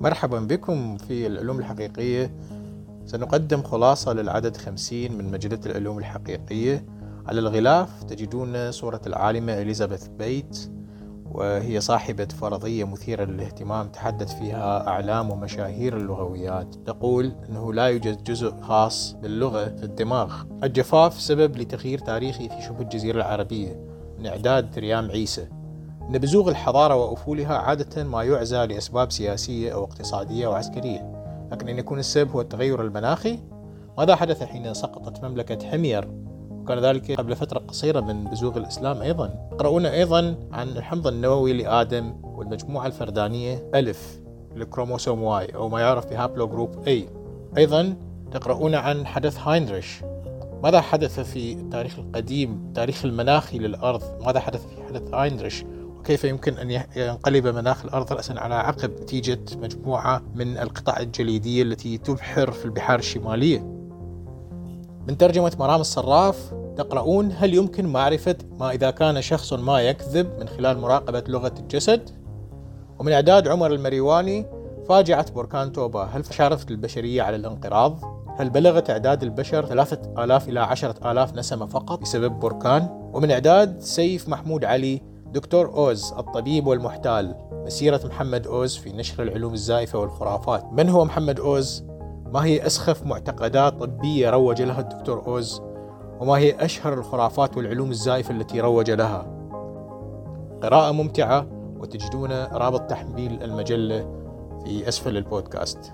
مرحبا بكم في العلوم الحقيقية. سنقدم خلاصة للعدد خمسين من مجلة العلوم الحقيقية. على الغلاف تجدون صورة العالمة إليزابيث بيت وهي صاحبة فرضية مثيرة للاهتمام تحدث فيها أعلام ومشاهير اللغويات. تقول أنه لا يوجد جزء خاص باللغة في الدماغ. الجفاف سبب لتغيير تاريخي في شبه الجزيرة العربية من إعداد ريام عيسى. أن بزوغ الحضارة وأفولها عادة ما يعزى لأسباب سياسية أو اقتصادية أو عسكرية. لكن أن يكون السبب هو التغير المناخي ماذا حدث حين سقطت مملكة حمير؟ وكان ذلك قبل فترة قصيرة من بزوغ الإسلام أيضا. تقرؤون أيضا عن الحمض النووي لآدم والمجموعة الفردانية ألف الكروموسوم Y أو ما يعرف ب haplogroup A أيضا تقرؤون عن حدث هاينريش ماذا حدث في التاريخ القديم التاريخ المناخي للأرض؟ ماذا حدث في حدث هاينريش وكيف يمكن أن ينقلب مناخ الأرض رأسا على عقب نتيجة مجموعة من القطع الجليدية التي تبحر في البحار الشمالية من ترجمة مرام الصراف تقرؤون هل يمكن معرفة ما إذا كان شخص ما يكذب من خلال مراقبة لغة الجسد ومن إعداد عمر المريواني فاجعة بركان توبا هل شارفت البشرية على الانقراض؟ هل بلغ تعداد البشر ثلاثة آلاف إلى عشرة آلاف نسمة فقط بسبب بركان؟ ومن إعداد سيف محمود علي دكتور أوز الطبيب والمحتال مسيرة محمد أوز في نشر العلوم الزائفة والخرافات من هو محمد أوز؟ ما هي أسخف معتقدات طبية روج لها الدكتور أوز؟ وما هي أشهر الخرافات والعلوم الزائفة التي روج لها؟ قراءة ممتعة وتجدون رابط تحميل المجلة في أسفل البودكاست